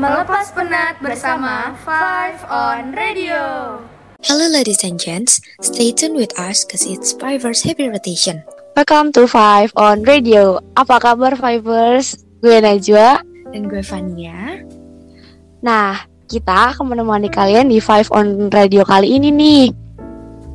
Melepas penat bersama Five on Radio. Hello ladies and gents, stay tuned with us cause it's Fiverr's Happy Rotation. Welcome to Five on Radio. Apa kabar Fivers? Gue Najwa. Dan gue Fania. Nah, kita akan menemani kalian di Five on Radio kali ini nih.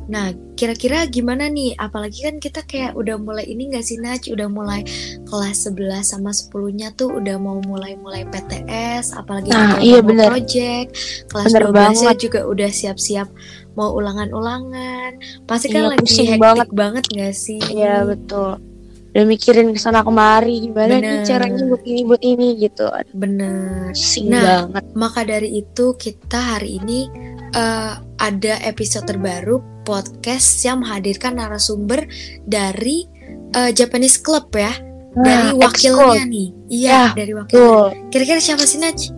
Nah, kira-kira gimana nih? Apalagi kan kita kayak udah mulai ini gak sih Naj? Udah mulai kelas 11 sama 10-nya tuh udah mau mulai-mulai PTS, apalagi Nah, kita iya mau bener. project. Kelas Bener 12 -nya banget. juga udah siap-siap mau ulangan-ulangan. Pasti kan Iya, lagi hektik banget. banget. gak sih? Iya betul. Udah mikirin ke sana kemari gimana nih Bener. caranya buat ini buat ini gitu. Bener. Pusing Nah, banget. Maka dari itu kita hari ini eh, ada episode terbaru podcast yang menghadirkan narasumber dari eh, Japanese Club ya, dari Nah, wakilnya ekskul. nih. Iya, Ya, dari wakilnya. Kira-kira siapa sih Naj?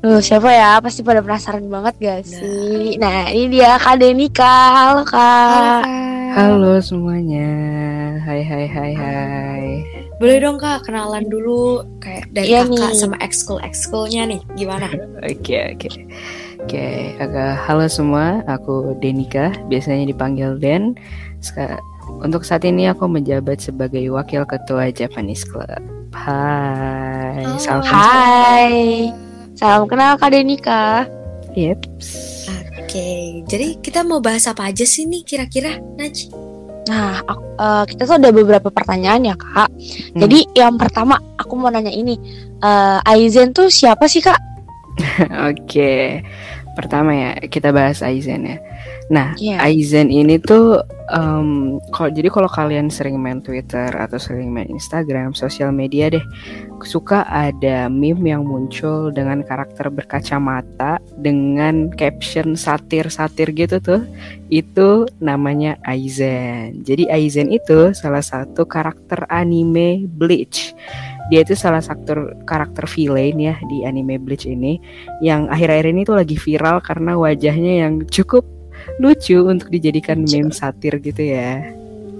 Tuh, siapa ya? Pasti pada penasaran banget gak sih? Nah, ini dia Kak Denika. Halo Kak. Halo semuanya, hai hai hai hai. Boleh dong kak kenalan dulu kayak dari Iya kakak nih. sama ekskul ekskulnya nih gimana? Oke oke oke. Agak halo semua, aku Denika, biasanya dipanggil Den. Untuk saat ini aku menjabat sebagai wakil ketua Japanese Club. Hai, Halo. salam Hai. Salam kenal Kak Denika. Yeps. Oke, jadi kita mau bahas apa aja sih nih kira-kira Naj? Nah, aku- eh, kita tuh ada beberapa pertanyaan ya kak. Hmm. Jadi yang pertama aku mau nanya ini, eh, Aizen tuh siapa sih kak? Oke, pertama ya kita bahas Aizen ya. Nah, Iya. Aizen ini tuh, em, kalau jadi kalau kalian sering main Twitter atau sering main Instagram, sosial media deh, suka ada meme yang muncul dengan karakter berkacamata dengan caption satir-satir gitu tuh. Itu namanya Aizen. Jadi Aizen itu salah satu karakter anime Bleach. Dia itu salah satu karakter villain ya di anime Bleach ini yang akhir-akhir ini tuh lagi viral karena wajahnya yang cukup lucu untuk dijadikan Lucu. meme satir gitu ya.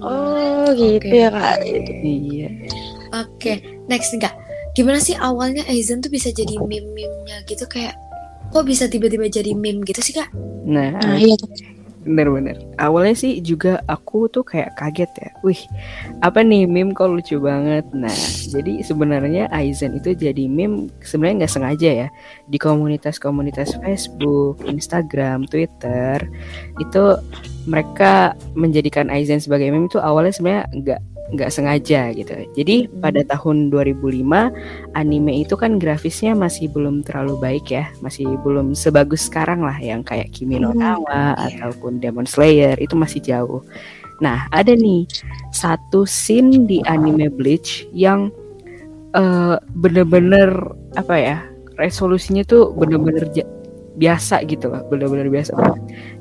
Oh gitu Oke. ya kak. Iya. Oke, next nih kak. Gimana sih awalnya Aizen tuh bisa jadi meme-meme-nya gitu kayak kok bisa tiba-tiba jadi meme gitu sih kak? Nah, Nah iya. Bener-bener. Awalnya sih juga aku tuh kayak kaget ya. Wih, apa nih meme kok lucu banget. Nah, jadi sebenarnya Aizen itu jadi meme sebenarnya nggak sengaja ya di komunitas-komunitas Facebook, Instagram, Twitter itu mereka menjadikan Aizen sebagai meme itu awalnya sebenarnya nggak nggak sengaja gitu. Jadi pada tahun 2005 anime itu kan grafisnya masih belum terlalu baik ya, masih belum sebagus sekarang lah yang kayak Kimi no Hmm, Nawa iya. ataupun Demon Slayer itu masih jauh. Nah, ada nih satu scene di anime Bleach yang eh, bener-bener apa ya resolusinya tuh bener-bener biasa gitu loh, bener-bener biasa.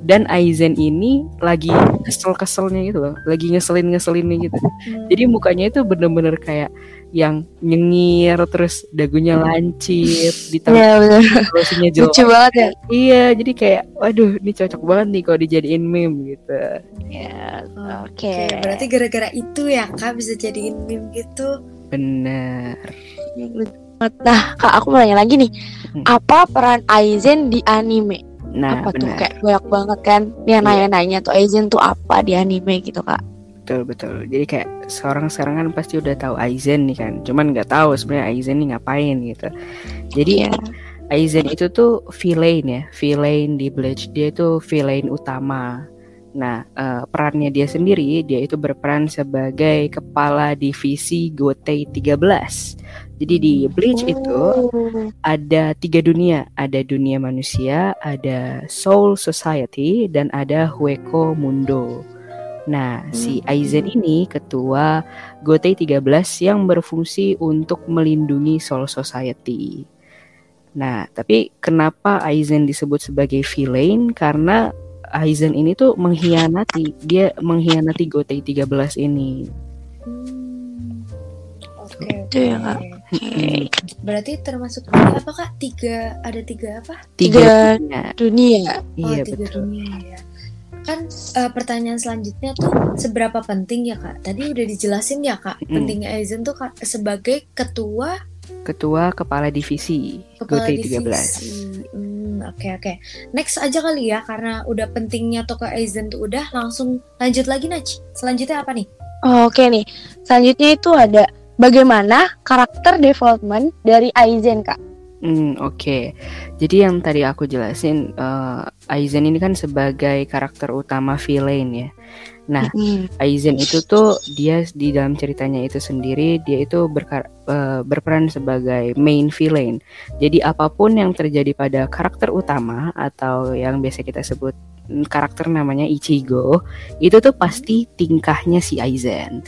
Dan Aizen ini lagi kesel-keselnya gitu loh, lagi ngeselin-ngeselinnya gitu. Jadi mukanya itu bener-bener kayak yang nyengir terus dagunya lancip ditambah Iya benar. resolusinya jelek. Lucu banget ya. Iya, jadi kayak waduh, ini cocok banget nih kalau dijadiin meme gitu. Ya, Oke, Oke. berarti gara-gara itu ya kak bisa jadiin meme gitu. Bener. Nah kak aku mau nanya lagi nih, Hmm. apa peran Aizen di anime? Nah, apa tuh bener. kayak banyak banget kan? Yang Iya. nanya-nanya tuh Aizen tuh apa di anime gitu kak? Betul betul. Jadi kayak seorang sekarang kan pasti udah tahu Aizen nih kan. Cuman nggak tahu sebenarnya Aizen nih ngapain gitu. Jadi Iya. Aizen itu tuh villain ya, villain di Bleach. Dia itu villain utama. Nah, eh, perannya dia sendiri, dia itu berperan sebagai kepala divisi Gotei 13. Jadi di Bleach itu Oh. ada tiga dunia, ada dunia manusia, ada Soul Society, dan ada Hueko Mundo. Nah, si Aizen ini ketua Gotei 13 yang berfungsi untuk melindungi Soul Society. Nah, tapi kenapa Aizen disebut sebagai villain? Karena Aizen ini tuh mengkhianati, dia mengkhianati Gotei 13 ini. Oke, Itu ya, Kak. Berarti termasuk ini apa kak? Tiga ada tiga apa? Tiga dunia. dunia. Oh Iya tiga betul. dunia ya. Kan eh, pertanyaan selanjutnya tuh seberapa penting ya kak? Tadi udah dijelasin ya kak, Mm. pentingnya Aizen tuh Kak, sebagai ketua Ketua Kepala Divisi Kepala GT13. divisi. Hmm, oke oke. Next aja kali ya karena udah pentingnya toko Aizen tuh udah langsung lanjut lagi Naj. Selanjutnya apa nih? Oke nih, selanjutnya itu ada bagaimana karakter development dari Aizen kak. Hmm, oke. Jadi yang tadi aku jelasin, eh, Aizen ini kan sebagai karakter utama villain ya. Nah, Aizen itu tuh dia di dalam ceritanya itu sendiri dia itu berkar- eh, berperan sebagai main villain. Jadi apa pun yang terjadi pada karakter utama atau yang biasa kita sebut mm, karakter namanya Ichigo, itu tuh pasti tingkahnya si Aizen.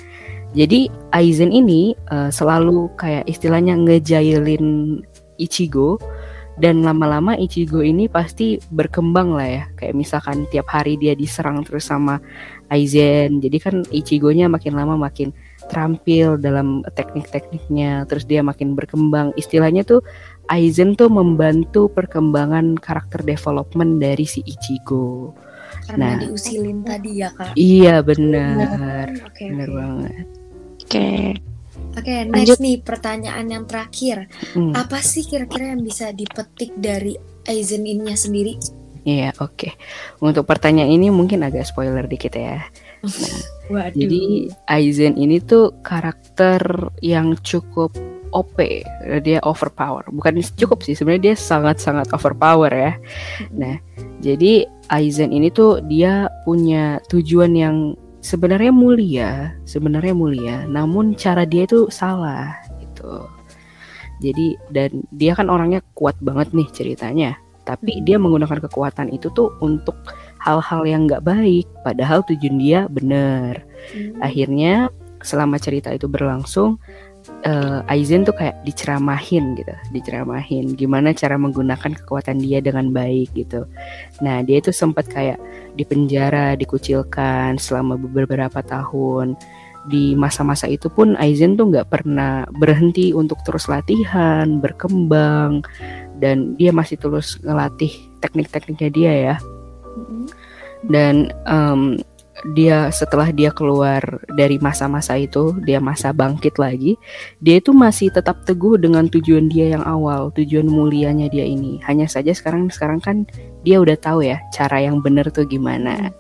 Jadi Aizen ini eh, selalu kayak istilahnya ngejailin Ichigo dan lama-lama Ichigo ini pasti berkembang lah ya. Kayak misalkan tiap hari dia diserang terus sama Aizen. Jadi kan Ichigonya makin lama makin terampil dalam teknik-tekniknya. Terus dia makin berkembang. Istilahnya tuh Aizen tuh membantu perkembangan karakter development dari si Ichigo. Karena Nah. diusilin tadi ya kak. Iya benar. Benar oke. banget. Oke. Oke, Lanjut. next nih pertanyaan yang terakhir. Hmm. Apa sih kira-kira yang bisa dipetik dari Aizen ininya sendiri? Iya, oke. Untuk pertanyaan ini mungkin agak spoiler dikit ya. Waduh. Jadi Aizen ini tuh karakter yang cukup OP, dia overpower. Bukan cukup sih, sebenarnya dia sangat-sangat overpower ya. Nah, jadi Aizen ini tuh dia punya tujuan yang sebenarnya mulia, sebenarnya mulia, namun cara dia itu salah gitu. Jadi dan dia kan orangnya kuat banget nih ceritanya, tapi Hmm. dia menggunakan kekuatan itu tuh untuk hal-hal yang nggak baik, padahal tujuan dia bener Hmm. akhirnya selama cerita itu berlangsung eh, Aizen tuh kayak diceramahin gitu diceramahin gimana cara menggunakan kekuatan dia dengan baik gitu. Nah dia itu sempat kayak dipenjara dikucilkan selama beberapa tahun. Di masa-masa itu pun Aizen tuh nggak pernah berhenti untuk terus latihan berkembang dan dia masih terus ngelatih teknik-tekniknya dia ya. Mm-mm. dan em, dia setelah dia keluar dari masa-masa itu dia masa bangkit lagi dia itu masih tetap teguh dengan tujuan dia yang awal tujuan mulianya dia ini. Hanya saja sekarang sekarang kan dia udah tahu ya cara yang benar tuh gimana.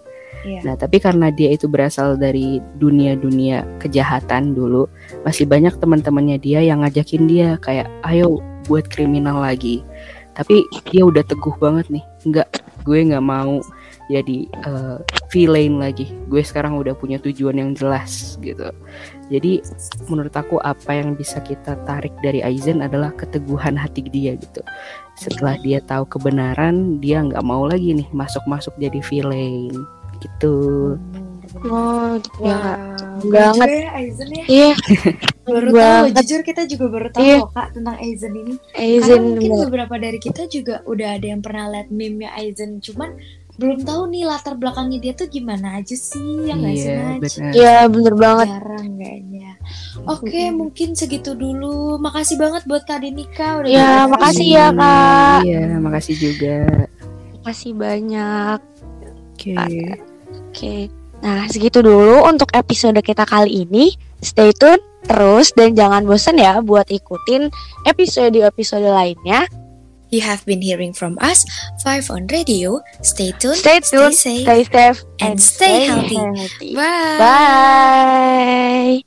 Iya. nah tapi karena dia itu berasal dari dunia-dunia kejahatan dulu masih banyak teman-temannya dia yang ngajakin dia kayak ayo buat kriminal lagi. Tapi dia udah teguh banget nih. Nggak gue nggak mau jadi eh, villain lagi gue sekarang udah punya tujuan yang jelas gitu jadi menurut aku apa yang bisa kita tarik dari Aizen adalah keteguhan hati dia gitu setelah dia tahu kebenaran dia nggak mau lagi nih masuk-masuk jadi villain gitu Oh, gitu ya kak. Wow, Banget. lucu ya Aizen ya. Iya, Baru tahu, banget. jujur kita juga baru tahu Iya. loh kak tentang Aizen ini. Karena Aizen mungkin bener. beberapa dari kita juga udah ada yang pernah lihat meme-nya Aizen, cuman belum tahu nih latar belakangnya dia tuh gimana aja sih yang nggak sih iya Naj? benar Iya, bener banget. Jarang kayaknya. Oke, mungkin segitu dulu. Makasih banget buat Kak Denika udah Ya, berbagi. makasih ya, Kak. iya makasih juga Makasih banyak. oke Oke. Nah, segitu dulu untuk episode kita kali ini. Stay tune terus dan jangan bosan ya buat ikutin episode-episode lainnya. You have been hearing from us, Five on Radio. Stay tuned, Stay tuned, safe. stay safe, and stay healthy. healthy. Bye. Bye.